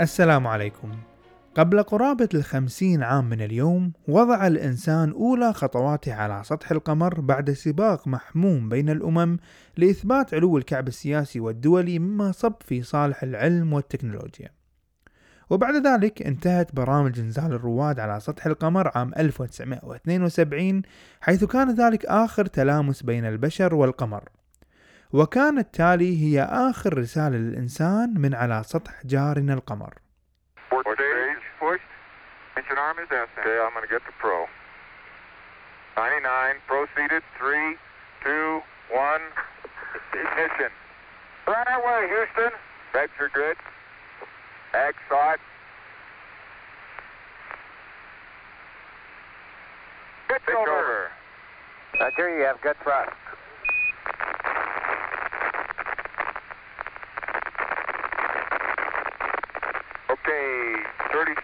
السلام عليكم. قبل قرابة الخمسين عام من اليوم وضع الإنسان أولى خطواته على سطح القمر بعد سباق محموم بين الأمم لإثبات علو الكعب السياسي والدولي مما صب في صالح العلم والتكنولوجيا. وبعد ذلك انتهت برامج إنزال الرواد على سطح القمر عام 1972 حيث كان ذلك آخر تلامس بين البشر والقمر. وكانت تالي هي آخر رسالة للإنسان من على سطح جارنا القمر Good over. Over. You have good thrust.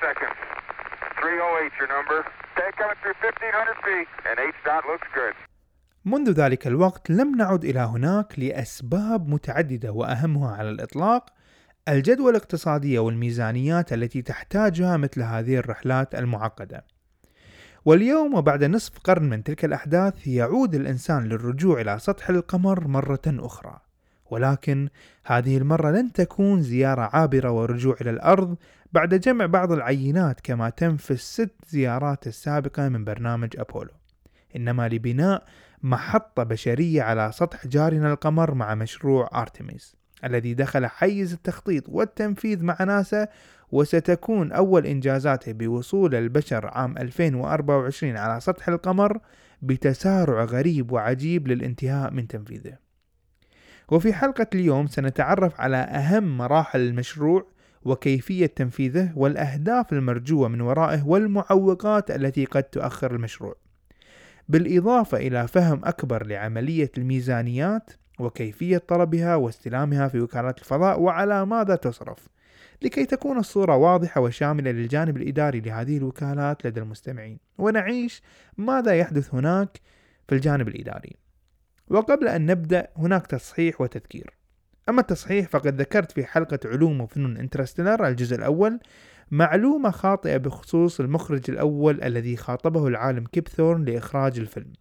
Seconds. 308 your number. Take coming through 1500 feet and H dot looks good. منذ ذلك الوقت لم نعد إلى هناك لأسباب متعددة وأهمها على الإطلاق الجدوى الاقتصادية والميزانيات التي تحتاجها مثل هذه الرحلات المعقدة. واليوم وبعد نصف قرن من تلك الأحداث يعود الإنسان للرجوع إلى سطح القمر مرة أخرى. ولكن هذه المرة لن تكون زيارة عابرة ورجوع إلى الأرض بعد جمع بعض العينات كما تم في الست زيارات السابقة من برنامج أبولو. إنما لبناء محطة بشرية على سطح جارنا القمر مع مشروع أرتميس الذي دخل حيز التخطيط والتنفيذ مع ناسا وستكون أول إنجازاته بوصول البشر عام 2024 على سطح القمر بتسارع غريب وعجيب للانتهاء من تنفيذه. وفي حلقة اليوم سنتعرف على أهم مراحل المشروع وكيفية تنفيذه والأهداف المرجوة من ورائه والمعوقات التي قد تؤخر المشروع. بالإضافة إلى فهم أكبر لعملية الميزانيات وكيفية طلبها واستلامها في وكالات الفضاء وعلى ماذا تصرف لكي تكون الصورة واضحة وشاملة للجانب الإداري لهذه الوكالات لدى المستمعين. ونعيش ماذا يحدث هناك في الجانب الإداري. وقبل أن نبدأ هناك تصحيح وتذكير. أما التصحيح فقد ذكرت في حلقة علوم وفنون انترستيلر الجزء الأول معلومة خاطئة بخصوص المخرج الأول الذي خاطبه العالم كيب ثورن لإخراج الفيلم.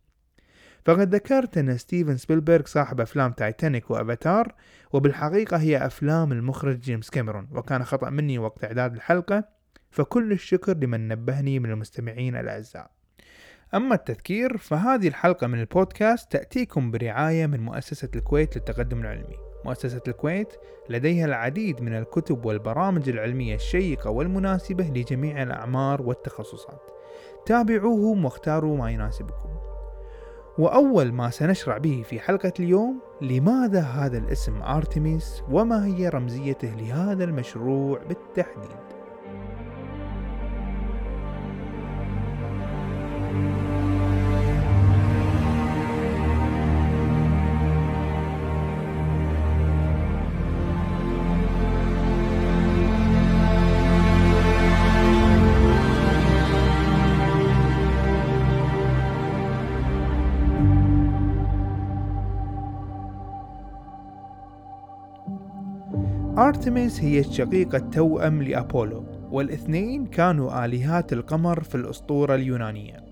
فقد ذكرت أن ستيفن سبيلبرغ صاحب أفلام تايتانيك وأفاتار وبالحقيقة هي أفلام المخرج جيمس كاميرون وكان خطأ مني وقت إعداد الحلقة فكل الشكر لمن نبهني من المستمعين الأعزاء. أما التذكير فهذه الحلقة من البودكاست تأتيكم برعاية من مؤسسة الكويت للتقدم العلمي. مؤسسة الكويت لديها العديد من الكتب والبرامج العلمية الشيقة والمناسبة لجميع الأعمار والتخصصات. تابعوهم واختاروا ما يناسبكم. وأول ما سنشرع به في حلقة اليوم لماذا هذا الاسم أرتميس وما هي رمزيته لهذا المشروع بالتحديد؟ أرتميس هي الشقيقة التوأم لأبولو والاثنين كانوا آلهات القمر في الأسطورة اليونانية.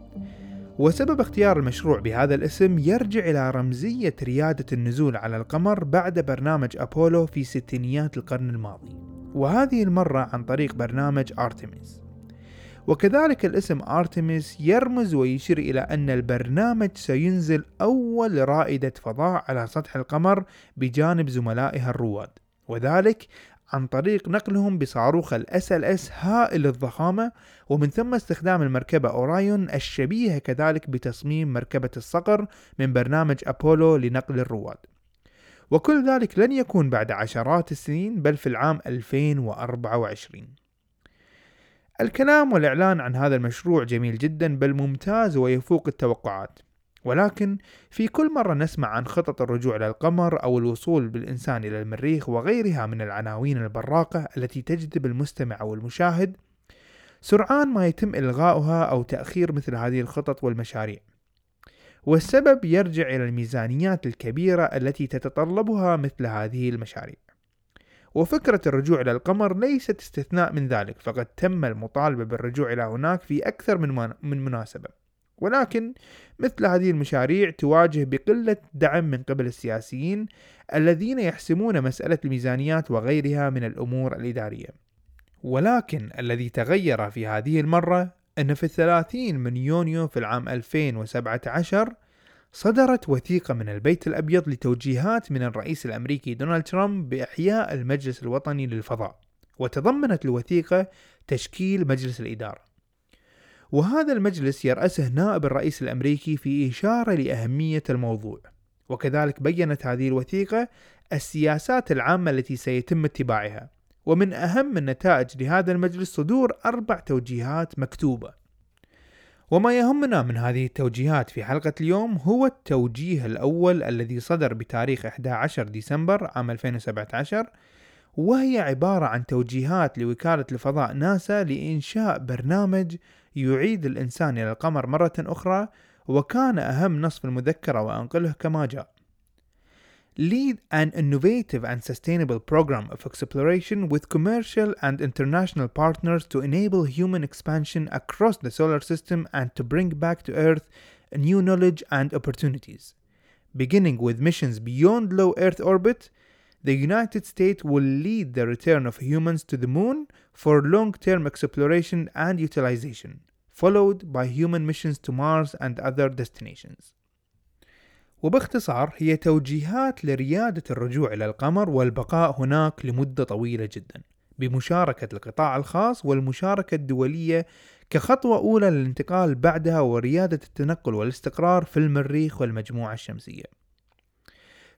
وسبب اختيار المشروع بهذا الاسم يرجع إلى رمزية ريادة النزول على القمر بعد برنامج أبولو في ستينيات القرن الماضي. وهذه المرة عن طريق برنامج أرتميس. وكذلك الاسم أرتميس يرمز ويشير إلى أن البرنامج سينزل أول رائدة فضاء على سطح القمر بجانب زملائها الرواد. وذلك عن طريق نقلهم بصاروخ ال SLS هائل الضخامة ومن ثم استخدام المركبة أورايون الشبيهة كذلك بتصميم مركبة الصقر من برنامج أبولو لنقل الرواد. وكل ذلك لن يكون بعد عشرات السنين بل في العام 2024 الكلام والإعلان عن هذا المشروع جميل جدا بل ممتاز ويفوق التوقعات. ولكن في كل مرة نسمع عن خطط الرجوع إلى القمر أو الوصول بالإنسان إلى المريخ وغيرها من العناوين البراقة التي تجذب المستمع أو المشاهد سرعان ما يتم إلغاؤها أو تأخير مثل هذه الخطط والمشاريع. والسبب يرجع إلى الميزانيات الكبيرة التي تتطلبها مثل هذه المشاريع. وفكرة الرجوع إلى القمر ليست استثناء من ذلك فقد تم المطالبة بالرجوع إلى هناك في أكثر من, من مناسبة. ولكن مثل هذه المشاريع تواجه بقلة دعم من قبل السياسيين الذين يحسمون مسألة الميزانيات وغيرها من الأمور الإدارية. ولكن الذي تغير في هذه المرة أن في الثلاثين من يونيو في العام 2017 صدرت وثيقة من البيت الأبيض لتوجيهات من الرئيس الأمريكي دونالد ترامب بإحياء المجلس الوطني للفضاء وتضمنت الوثيقة تشكيل مجلس الإدارة. وهذا المجلس يرأسه نائب الرئيس الأمريكي في إشارة لأهمية الموضوع. وكذلك بينت هذه الوثيقة السياسات العامة التي سيتم اتباعها. ومن أهم النتائج لهذا المجلس صدور أربع توجيهات مكتوبة. وما يهمنا من هذه التوجيهات في حلقة اليوم هو التوجيه الأول الذي صدر بتاريخ 11 ديسمبر عام 2017 وهي عبارة عن توجيهات لوكالة الفضاء ناسا لإنشاء برنامج يعيد الإنسان إلى القمر مرة أخرى وكان أهم نص في المذكرة وأنقله كما جاء lead an innovative and sustainable program of exploration with commercial and international partners to enable human expansion across the solar system and to bring back to Earth new knowledge and opportunities. Beginning with missions beyond low Earth orbit, the United States will lead the return of humans to the moon for long term exploration and utilization, followed by human missions to Mars and other destinations. وباختصار هي توجيهات لريادة الرجوع إلى القمر والبقاء هناك لمدة طويلة جدا بمشاركة القطاع الخاص والمشاركة الدولية كخطوة أولى للانتقال بعدها وريادة التنقل والاستقرار في المريخ والمجموعة الشمسية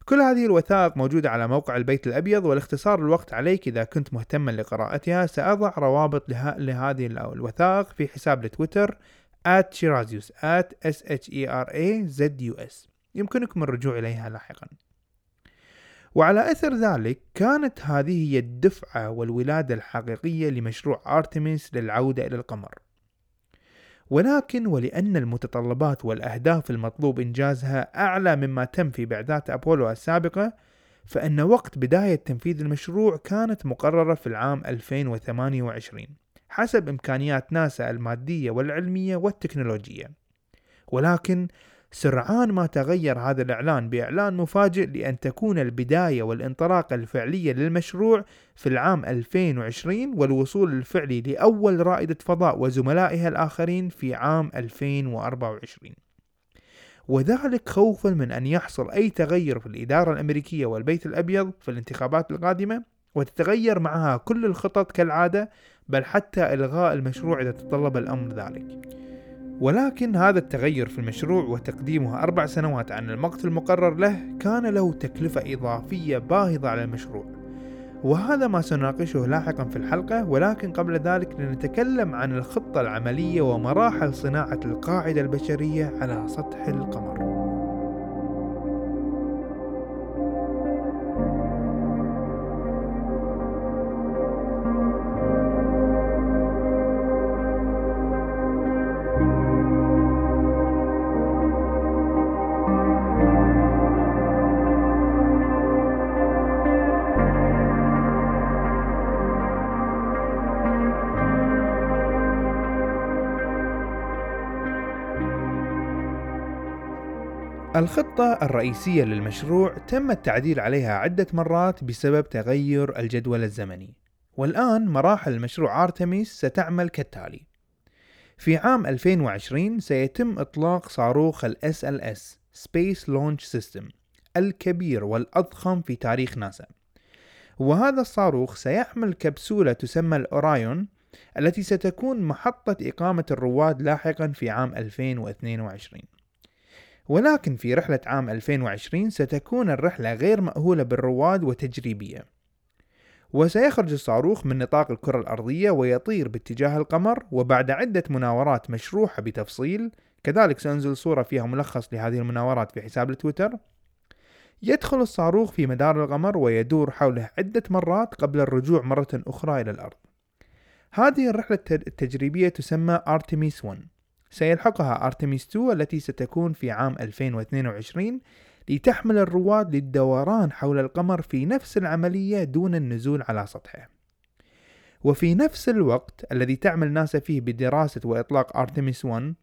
كل هذه الوثائق موجودة على موقع البيت الأبيض والاختصار الوقت عليك إذا كنت مهتما لقراءتها. سأضع روابط له... لهذه الوثائق في حساب لتويتر at shirazius at s h e r a z u s. يمكنكم الرجوع إليها لاحقا. وعلى أثر ذلك كانت هذه هي الدفعة والولادة الحقيقية لمشروع أرتميس للعودة إلى القمر. ولكن ولأن المتطلبات والأهداف المطلوب إنجازها أعلى مما تم في بعثات أبولو السابقة فإن وقت بداية تنفيذ المشروع كانت مقررة في العام 2028 حسب إمكانيات ناسا المادية والعلمية والتكنولوجية. ولكن سرعان ما تغير هذا الإعلان بإعلان مفاجئ لأن تكون البداية والانطلاقة الفعلية للمشروع في العام 2020 والوصول الفعلي لأول رائدة فضاء وزملائها الآخرين في عام 2024 وذلك خوفا من أن يحصل أي تغير في الإدارة الأمريكية والبيت الأبيض في الانتخابات القادمة وتتغير معها كل الخطط كالعادة بل حتى إلغاء المشروع إذا تطلب الأمر ذلك. ولكن هذا التغير في المشروع وتقديمه أربع سنوات عن الوقت المقرر له كان له تكلفة إضافية باهظة على المشروع. وهذا ما سنناقشه لاحقا في الحلقة ولكن قبل ذلك لنتكلم عن الخطة العملية ومراحل صناعة القاعدة البشرية على سطح القمر. الخطة الرئيسية للمشروع تم التعديل عليها عدة مرات بسبب تغير الجدول الزمني. والآن مراحل المشروع آرتميس ستعمل كالتالي. في عام 2020 سيتم إطلاق صاروخ ال SLS Space Launch System الكبير والأضخم في تاريخ ناسا. وهذا الصاروخ سيحمل كبسولة تسمى الأورايون التي ستكون محطة إقامة الرواد لاحقا في عام 2022 ولكن في رحلة عام 2020 ستكون الرحلة غير مأهولة بالرواد وتجريبية. وسيخرج الصاروخ من نطاق الكرة الأرضية ويطير باتجاه القمر وبعد عدة مناورات مشروحة بتفصيل كذلك سأنزل صورة فيها ملخص لهذه المناورات في حساب التويتر. يدخل الصاروخ في مدار القمر ويدور حوله عدة مرات قبل الرجوع مرة أخرى إلى الأرض. هذه الرحلة التجريبية تسمى أرتميس 1 سيلحقها أرتميس 2 التي ستكون في عام 2022 لتحمل الرواد للدوران حول القمر في نفس العملية دون النزول على سطحه. وفي نفس الوقت الذي تعمل ناسا فيه بدراسة وإطلاق أرتميس 1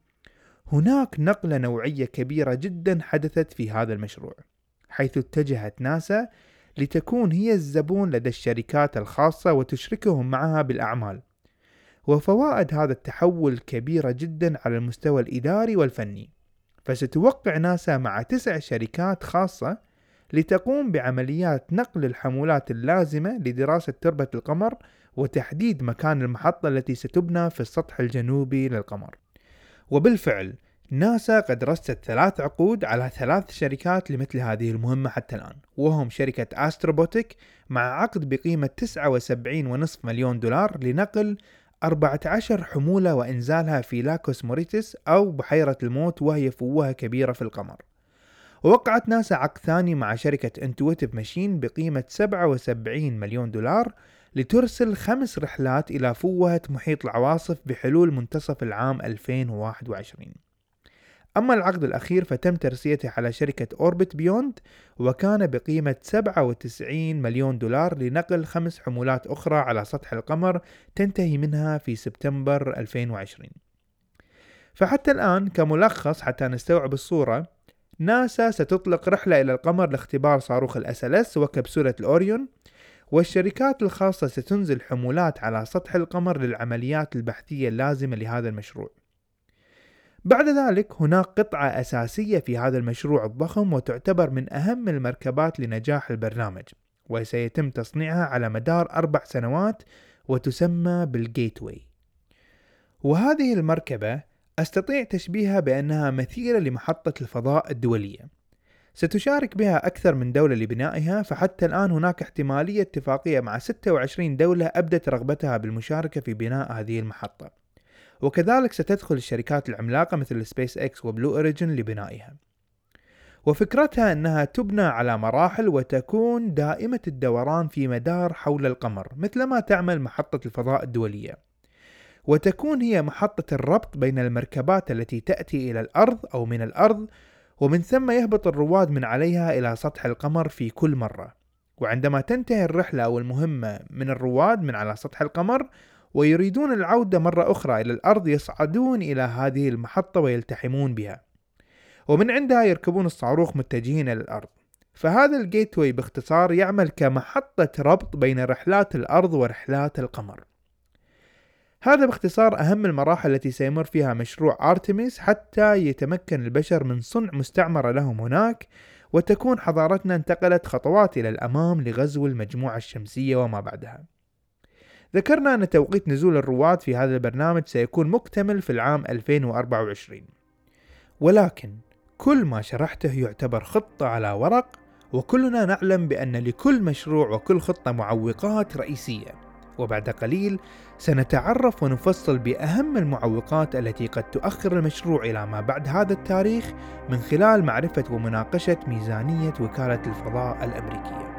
هناك نقلة نوعية كبيرة جدا حدثت في هذا المشروع حيث اتجهت ناسا لتكون هي الزبون لدى الشركات الخاصة وتشركهم معها بالأعمال. وفوائد هذا التحول كبيرة جدا على المستوى الإداري والفني. فستوقع ناسا مع تسع شركات خاصة لتقوم بعمليات نقل الحمولات اللازمة لدراسة تربة القمر وتحديد مكان المحطة التي ستبنى في السطح الجنوبي للقمر. وبالفعل ناسا قد رست ثلاث عقود على ثلاث شركات لمثل هذه المهمة حتى الآن وهم شركة أستروبوتيك مع عقد بقيمة 79.5 مليون دولار لنقل 14 حمولة وإنزالها في Lacus Mortis أو بحيرة الموت وهي فوهة كبيرة في القمر. ووقعت ناسا عقد ثاني مع شركة Intuitive Machines بقيمة 77 مليون دولار لترسل خمس رحلات إلى فوهة محيط العواصف بحلول منتصف العام 2021 أما العقد الأخير فتم ترسيته على شركة OrbitBeyond وكان بقيمة 97 مليون دولار لنقل خمس حمولات أخرى على سطح القمر تنتهي منها في سبتمبر 2020 فحتى الآن كملخص حتى نستوعب الصورة ناسا ستطلق رحلة إلى القمر لاختبار صاروخ ال SLS وكبسولة الأوريون والشركات الخاصة ستنزل حمولات على سطح القمر للعمليات البحثية اللازمة لهذا المشروع. بعد ذلك هناك قطعة أساسية في هذا المشروع الضخم وتعتبر من أهم المركبات لنجاح البرنامج وسيتم تصنيعها على مدار أربع سنوات وتسمى بالجيتوي. وهذه المركبة أستطيع تشبيهها بأنها مثيرة لمحطة الفضاء الدولية. ستشارك بها أكثر من دولة لبنائها فحتى الآن هناك احتمالية اتفاقية مع 26 دولة أبدت رغبتها بالمشاركة في بناء هذه المحطة. وكذلك ستدخل الشركات العملاقة مثل سبيس إكس وبلو أوريجن لبنائها. وفكرتها أنها تبنى على مراحل وتكون دائمة الدوران في مدار حول القمر مثلما تعمل محطة الفضاء الدولية. وتكون هي محطة الربط بين المركبات التي تأتي إلى الأرض أو من الأرض ومن ثم يهبط الرواد من عليها إلى سطح القمر في كل مرة. وعندما تنتهي الرحلة أو المهمة من الرواد من على سطح القمر ويريدون العودة مرة أخرى إلى الأرض يصعدون إلى هذه المحطة ويلتحمون بها. ومن عندها يركبون الصاروخ متجهين إلى الأرض. فهذا الجيتوي باختصار يعمل كمحطة ربط بين رحلات الأرض ورحلات القمر. هذا باختصار أهم المراحل التي سيمر فيها مشروع أرتميس حتى يتمكن البشر من صنع مستعمرة لهم هناك وتكون حضارتنا انتقلت خطوات إلى الأمام لغزو المجموعة الشمسية وما بعدها. ذكرنا أن توقيت نزول الرواد في هذا البرنامج سيكون مكتمل في العام 2024 ولكن كل ما شرحته يعتبر خطة على ورق وكلنا نعلم بأن لكل مشروع وكل خطة معوقات رئيسية. وبعد قليل سنتعرف ونفصل بأهم المعوقات التي قد تؤخر المشروع إلى ما بعد هذا التاريخ من خلال معرفة ومناقشة ميزانية وكالة الفضاء الأمريكية.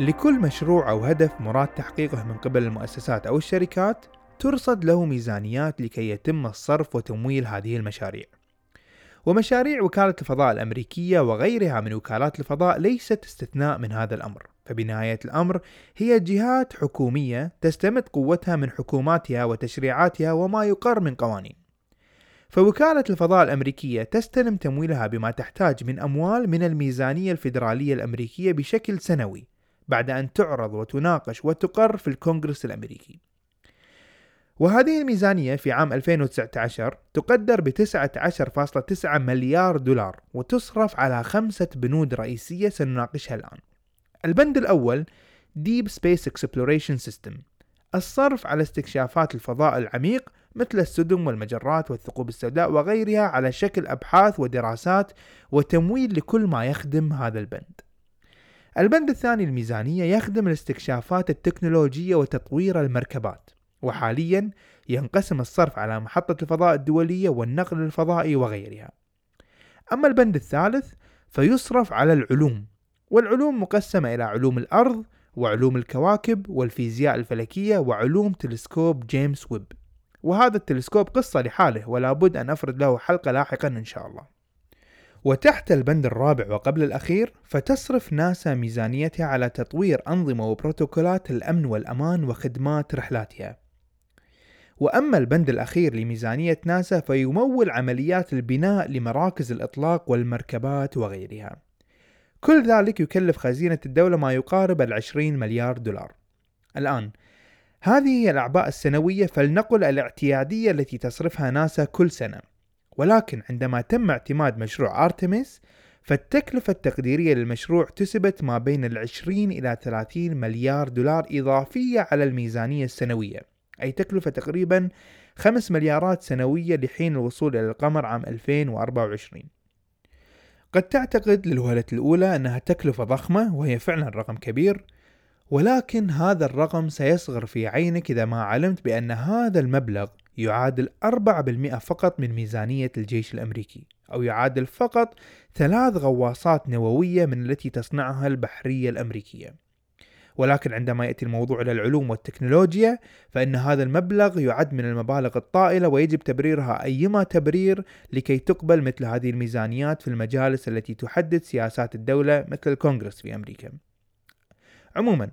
لكل مشروع أو هدف مراد تحقيقه من قبل المؤسسات أو الشركات ترصد له ميزانيات لكي يتم الصرف وتمويل هذه المشاريع. ومشاريع وكالة الفضاء الأمريكية وغيرها من وكالات الفضاء ليست استثناء من هذا الأمر، فبنهاية الأمر هي جهات حكومية تستمد قوتها من حكوماتها وتشريعاتها وما يقر من قوانين. فوكالة الفضاء الأمريكية تستلم تمويلها بما تحتاج من أموال من الميزانية الفيدرالية الأمريكية بشكل سنوي بعد أن تعرض وتناقش وتقر في الكونغرس الأمريكي. وهذه الميزانية في عام 2019 تقدر ب 19.9 مليار دولار وتصرف على خمسة بنود رئيسية سنناقشها الآن. البند الأول Deep Space Exploration System الصرف على استكشافات الفضاء العميق مثل السدم والمجرات والثقوب السوداء وغيرها على شكل أبحاث ودراسات وتمويل لكل ما يخدم هذا البند. البند الثاني الميزانية يخدم الاستكشافات التكنولوجية وتطوير المركبات وحاليا ينقسم الصرف على محطة الفضاء الدولية والنقل الفضائي وغيرها. أما البند الثالث فيصرف على العلوم والعلوم مقسمة إلى علوم الأرض وعلوم الكواكب والفيزياء الفلكية وعلوم تلسكوب جيمس ويب. وهذا التلسكوب قصة لحاله ولا بد أن أفرد له حلقة لاحقا إن شاء الله. وتحت البند الرابع وقبل الأخير فتصرف ناسا ميزانيتها على تطوير أنظمة وبروتوكولات الأمن والأمان وخدمات رحلاتها. وأما البند الأخير لميزانية ناسا فيمول عمليات البناء لمراكز الإطلاق والمركبات وغيرها. كل ذلك يكلف خزينة الدولة ما يقارب العشرين مليار دولار. الآن هذه هي الأعباء السنوية فلنقل الاعتيادية التي تصرفها ناسا كل سنة. ولكن عندما تم اعتماد مشروع أرتمس فالتكلفة التقديرية للمشروع تسبت ما بين العشرين إلى 30 مليار دولار إضافية على الميزانية السنوية أي تكلفة تقريبا 5 مليارات سنوية لحين الوصول إلى القمر عام 2024 قد تعتقد للوهلة الأولى أنها تكلفة ضخمة وهي فعلا رقم كبير ولكن هذا الرقم سيصغر في عينك إذا ما علمت بأن هذا المبلغ يعادل 4% فقط من ميزانية الجيش الأمريكي أو يعادل فقط ثلاث غواصات نووية من التي تصنعها البحرية الأمريكية. ولكن عندما يأتي الموضوع إلى العلوم والتكنولوجيا فإن هذا المبلغ يعد من المبالغ الطائلة ويجب تبريرها أيما تبرير لكي تقبل مثل هذه الميزانيات في المجالس التي تحدد سياسات الدولة مثل الكونغرس في أمريكا. عموما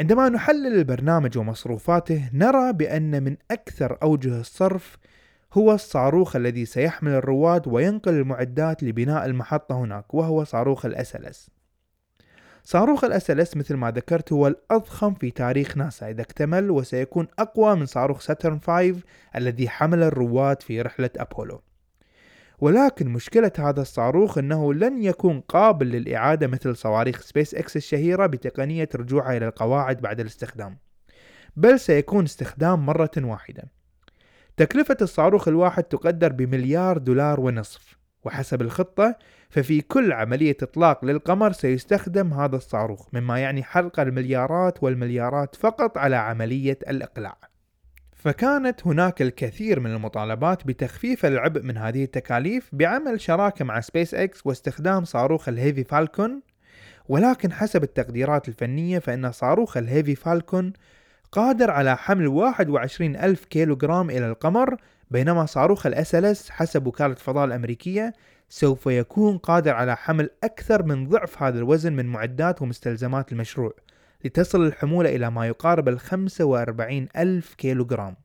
عندما نحلل البرنامج ومصروفاته نرى بأن من أكثر أوجه الصرف هو الصاروخ الذي سيحمل الرواد وينقل المعدات لبناء المحطة هناك وهو صاروخ ال SLS. صاروخ ال SLS مثل ما ذكرت هو الأضخم في تاريخ ناسا. إذا اكتمل وسيكون أقوى من صاروخ ساترن 5 الذي حمل الرواد في رحلة أبولو. ولكن مشكلة هذا الصاروخ أنه لن يكون قابل للإعادة مثل صواريخ سبيس إكس الشهيرة بتقنية رجوعها إلى القواعد بعد الاستخدام. بل سيكون استخدام مرة واحدة. تكلفة الصاروخ الواحد تقدر بمليار دولار ونصف. وحسب الخطة ففي كل عملية إطلاق للقمر سيستخدم هذا الصاروخ مما يعني حرق المليارات والمليارات فقط على عملية الإقلاع. فكانت هناك الكثير من المطالبات بتخفيف العبء من هذه التكاليف بعمل شراكة مع سبيس إكس واستخدام صاروخ ال Heavy Falcon. ولكن حسب التقديرات الفنية فإن صاروخ الهيفي فالكون قادر على حمل 21 ألف كيلوغرام إلى القمر بينما صاروخ الأسلس حسب وكالة الفضاء الأمريكية سوف يكون قادر على حمل أكثر من ضعف هذا الوزن من معدات ومستلزمات المشروع. لتصل الحمولة إلى ما يقارب ال 45 ألف كيلوغرام.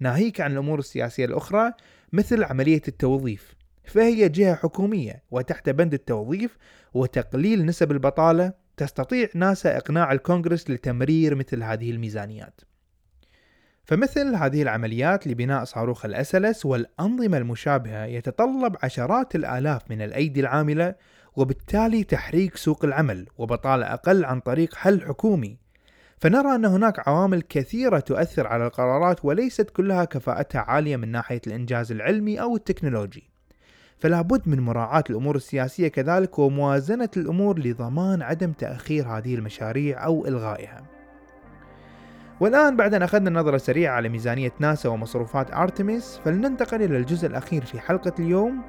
ناهيك عن الأمور السياسية الأخرى مثل عملية التوظيف. فهي جهة حكومية وتحت بند التوظيف وتقليل نسب البطالة تستطيع ناسا إقناع الكونغرس لتمرير مثل هذه الميزانيات. فمثل هذه العمليات لبناء صاروخ الأسلس والأنظمة المشابهة يتطلب عشرات الآلاف من الأيدي العاملة وبالتالي تحريك سوق العمل وبطالة أقل عن طريق حل حكومي. فنرى أن هناك عوامل كثيرة تؤثر على القرارات وليست كلها كفاءتها عالية من ناحية الإنجاز العلمي أو التكنولوجي. فلا بد من مراعاة الأمور السياسية كذلك وموازنة الأمور لضمان عدم تأخير هذه المشاريع أو إلغائها. والآن بعد أن أخذنا نظرة سريعة على ميزانية ناسا ومصروفات أرتميس فلننتقل إلى الجزء الأخير في حلقة اليوم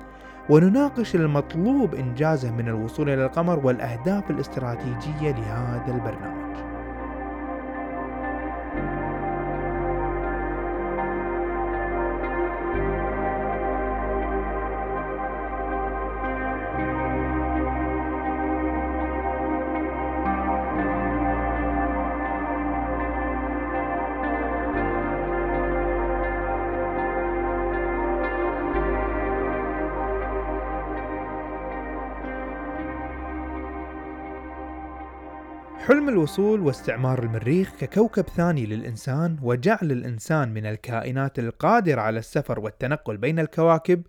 ونناقش المطلوب إنجازه من الوصول إلى القمر والأهداف الاستراتيجية لهذا البرنامج. حلم الوصول واستعمار المريخ ككوكب ثاني للإنسان وجعل الإنسان من الكائنات القادرة على السفر والتنقل بين الكواكب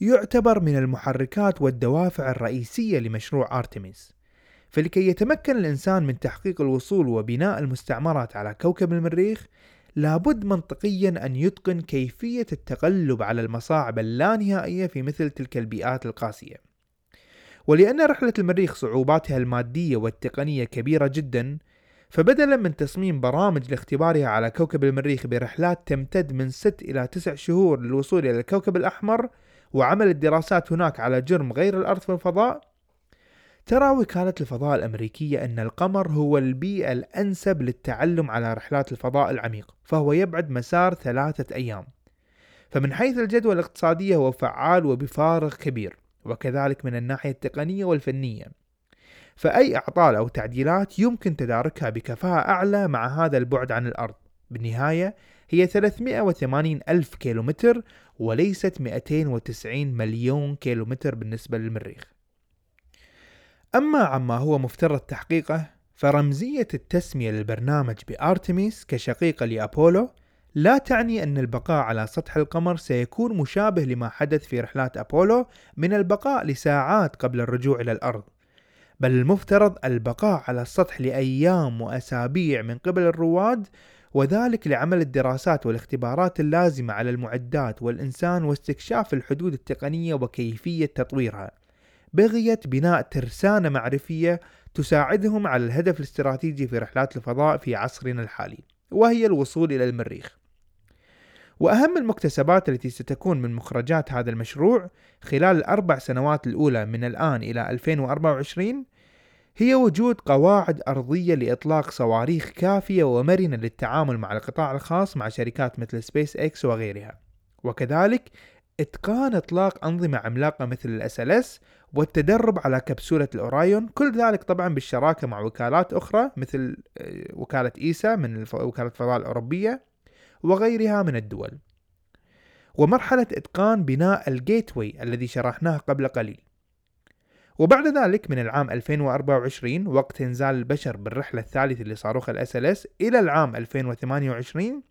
يعتبر من المحركات والدوافع الرئيسية لمشروع أرتميس فلكي يتمكن الإنسان من تحقيق الوصول وبناء المستعمرات على كوكب المريخ لابد منطقيا أن يتقن كيفية التغلب على المصاعب اللانهائية في مثل تلك البيئات القاسية. ولأن رحلة المريخ صعوباتها المادية والتقنية كبيرة جدا فبدلا من تصميم برامج لاختبارها على كوكب المريخ برحلات تمتد من 6 إلى 9 شهور للوصول إلى الكوكب الأحمر وعمل الدراسات هناك على جرم غير الأرض في الفضاء ترى وكالة الفضاء الأمريكية أن القمر هو البيئة الأنسب للتعلم على رحلات الفضاء العميق فهو يبعد مسار ثلاثة أيام. فمن حيث الجدوى الاقتصادية هو فعال وبفارغ كبير. وكذلك من الناحية التقنية والفنية. فأي أعطال أو تعديلات يمكن تداركها بكفاءة أعلى مع هذا البعد عن الأرض. بالنهاية هي 380 ألف كيلومتر وليست 290 مليون كيلومتر بالنسبة للمريخ. أما عما هو مفترض تحقيقه فرمزية التسمية للبرنامج بأرتميس كشقيقة لأبولو لا تعني أن البقاء على سطح القمر سيكون مشابه لما حدث في رحلات أبولو من البقاء لساعات قبل الرجوع إلى الأرض. بل المفترض البقاء على السطح لأيام وأسابيع من قبل الرواد وذلك لعمل الدراسات والاختبارات اللازمة على المعدات والإنسان واستكشاف الحدود التقنية وكيفية تطويرها. بغية بناء ترسانة معرفية تساعدهم على الهدف الاستراتيجي في رحلات الفضاء في عصرنا الحالي وهي الوصول إلى المريخ. وأهم المكتسبات التي ستكون من مخرجات هذا المشروع خلال الأربع سنوات الأولى من الآن إلى 2024 هي وجود قواعد أرضية لإطلاق صواريخ كافية ومرنة للتعامل مع القطاع الخاص مع شركات مثل سبيس إكس وغيرها. وكذلك إتقان إطلاق أنظمة عملاقة مثل ال SLS والتدرب على كبسولة الأورايون كل ذلك طبعا بالشراكة مع وكالات أخرى مثل آه، وكالة ESA من وكالة الفضاء الأوروبية. وغيرها من الدول. ومرحلة إتقان بناء ال Gateway الذي شرحناه قبل قليل. وبعد ذلك من العام 2024 وقت انزال البشر بالرحلة الثالثة لصاروخ ال SLS إلى العام 2028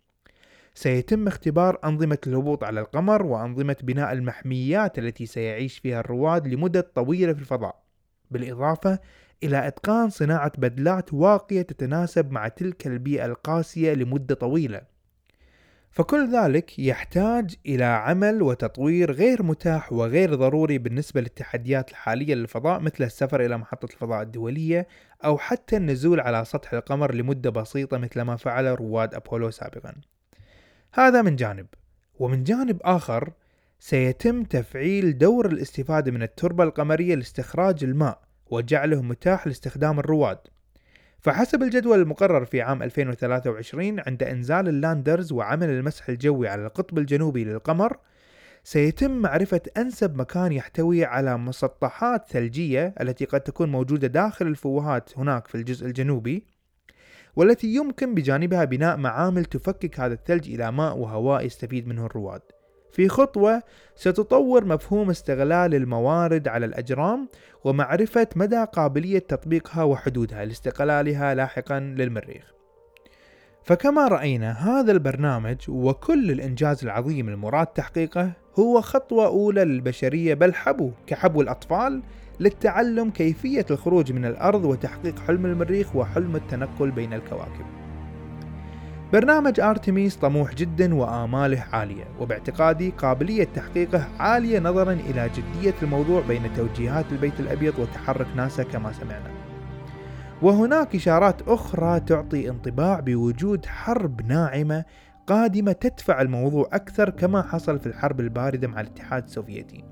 سيتم اختبار أنظمة الهبوط على القمر وأنظمة بناء المحميات التي سيعيش فيها الرواد لمدة طويلة في الفضاء بالإضافة إلى إتقان صناعة بدلات واقية تتناسب مع تلك البيئة القاسية لمدة طويلة. فكل ذلك يحتاج إلى عمل وتطوير غير متاح وغير ضروري بالنسبة للتحديات الحالية للفضاء مثل السفر إلى محطة الفضاء الدولية أو حتى النزول على سطح القمر لمدة بسيطة مثل ما فعل رواد أبولو سابقا. هذا من جانب. ومن جانب آخر سيتم تفعيل دور الاستفادة من التربة القمرية لاستخراج الماء وجعله متاح لاستخدام الرواد. فحسب الجدول المقرر في عام 2023 عند إنزال اللاندرز وعمل المسح الجوي على القطب الجنوبي للقمر سيتم معرفة أنسب مكان يحتوي على مسطحات ثلجية التي قد تكون موجودة داخل الفوهات هناك في الجزء الجنوبي والتي يمكن بجانبها بناء معامل تفكك هذا الثلج إلى ماء وهواء يستفيد منه الرواد. في خطوة ستطور مفهوم استغلال الموارد على الأجرام ومعرفة مدى قابلية تطبيقها وحدودها لاستقلالها لاحقا للمريخ فكما رأينا هذا البرنامج وكل الإنجاز العظيم المراد تحقيقه هو خطوة أولى للبشرية بل حبو كحبو الأطفال للتعلم كيفية الخروج من الأرض وتحقيق حلم المريخ وحلم التنقل بين الكواكب. برنامج ارتميس طموح جدا وآماله عالية وباعتقادي قابلية تحقيقه عالية نظرا إلى جدية الموضوع بين توجيهات البيت الأبيض وتحرك ناسا كما سمعنا. وهناك إشارات أخرى تعطي انطباع بوجود حرب ناعمة قادمة تدفع الموضوع أكثر كما حصل في الحرب الباردة مع الاتحاد السوفيتي.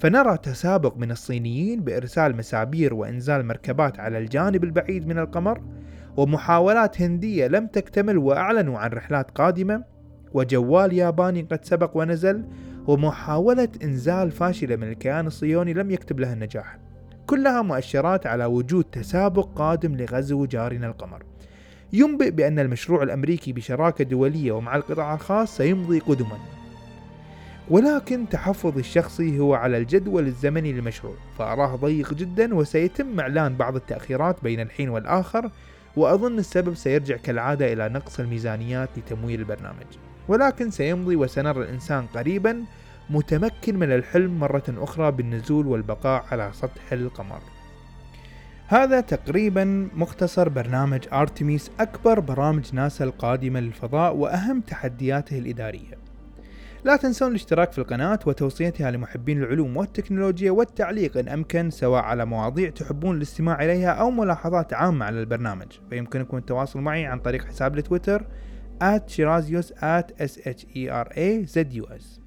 فنرى تسابق من الصينيين بإرسال مسابير وإنزال مركبات على الجانب البعيد من القمر ومحاولات هندية لم تكتمل وأعلنوا عن رحلات قادمة وجوال ياباني قد سبق ونزل ومحاولة إنزال فاشلة من الكيان الصهيوني لم يكتب لها النجاح. كلها مؤشرات على وجود تسابق قادم لغزو جارنا القمر. ينبئ بأن المشروع الأمريكي بشراكة دولية ومع القطاع الخاص سيمضي قدما. ولكن تحفظي الشخصي هو على الجدول الزمني للمشروع فأراه ضيق جدا وسيتم إعلان بعض التأخيرات بين الحين والآخر وأظن السبب سيرجع كالعادة إلى نقص الميزانيات لتمويل البرنامج. ولكن سيمضي وسنرى الإنسان قريبا متمكن من الحلم مرة أخرى بالنزول والبقاء على سطح القمر. هذا تقريبا مختصر برنامج أرتميس أكبر برامج ناسا القادمة للفضاء وأهم تحدياته الإدارية. لا تنسون الاشتراك في القناة وتوصيتها لمحبين العلوم والتكنولوجيا والتعليق إن أمكن سواء على مواضيع تحبون الاستماع إليها أو ملاحظات عامة على البرنامج. فيمكنكم التواصل معي عن طريق حساب التويتر @shirazius @sherazus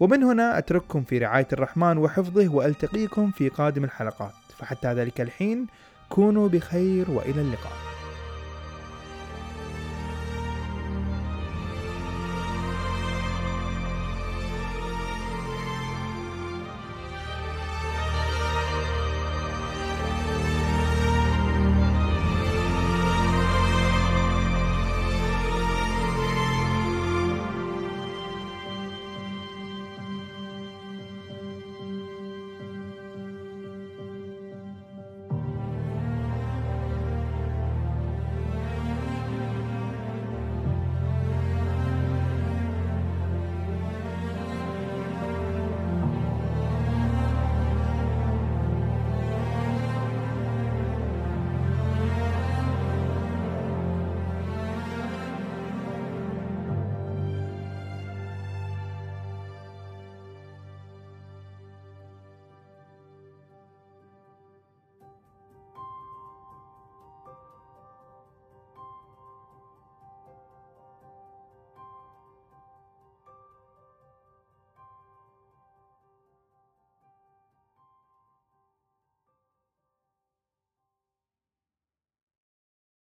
ومن هنا أترككم في رعاية الرحمن وحفظه وألتقيكم في قادم الحلقات. فحتى ذلك الحين كونوا بخير وإلى اللقاء.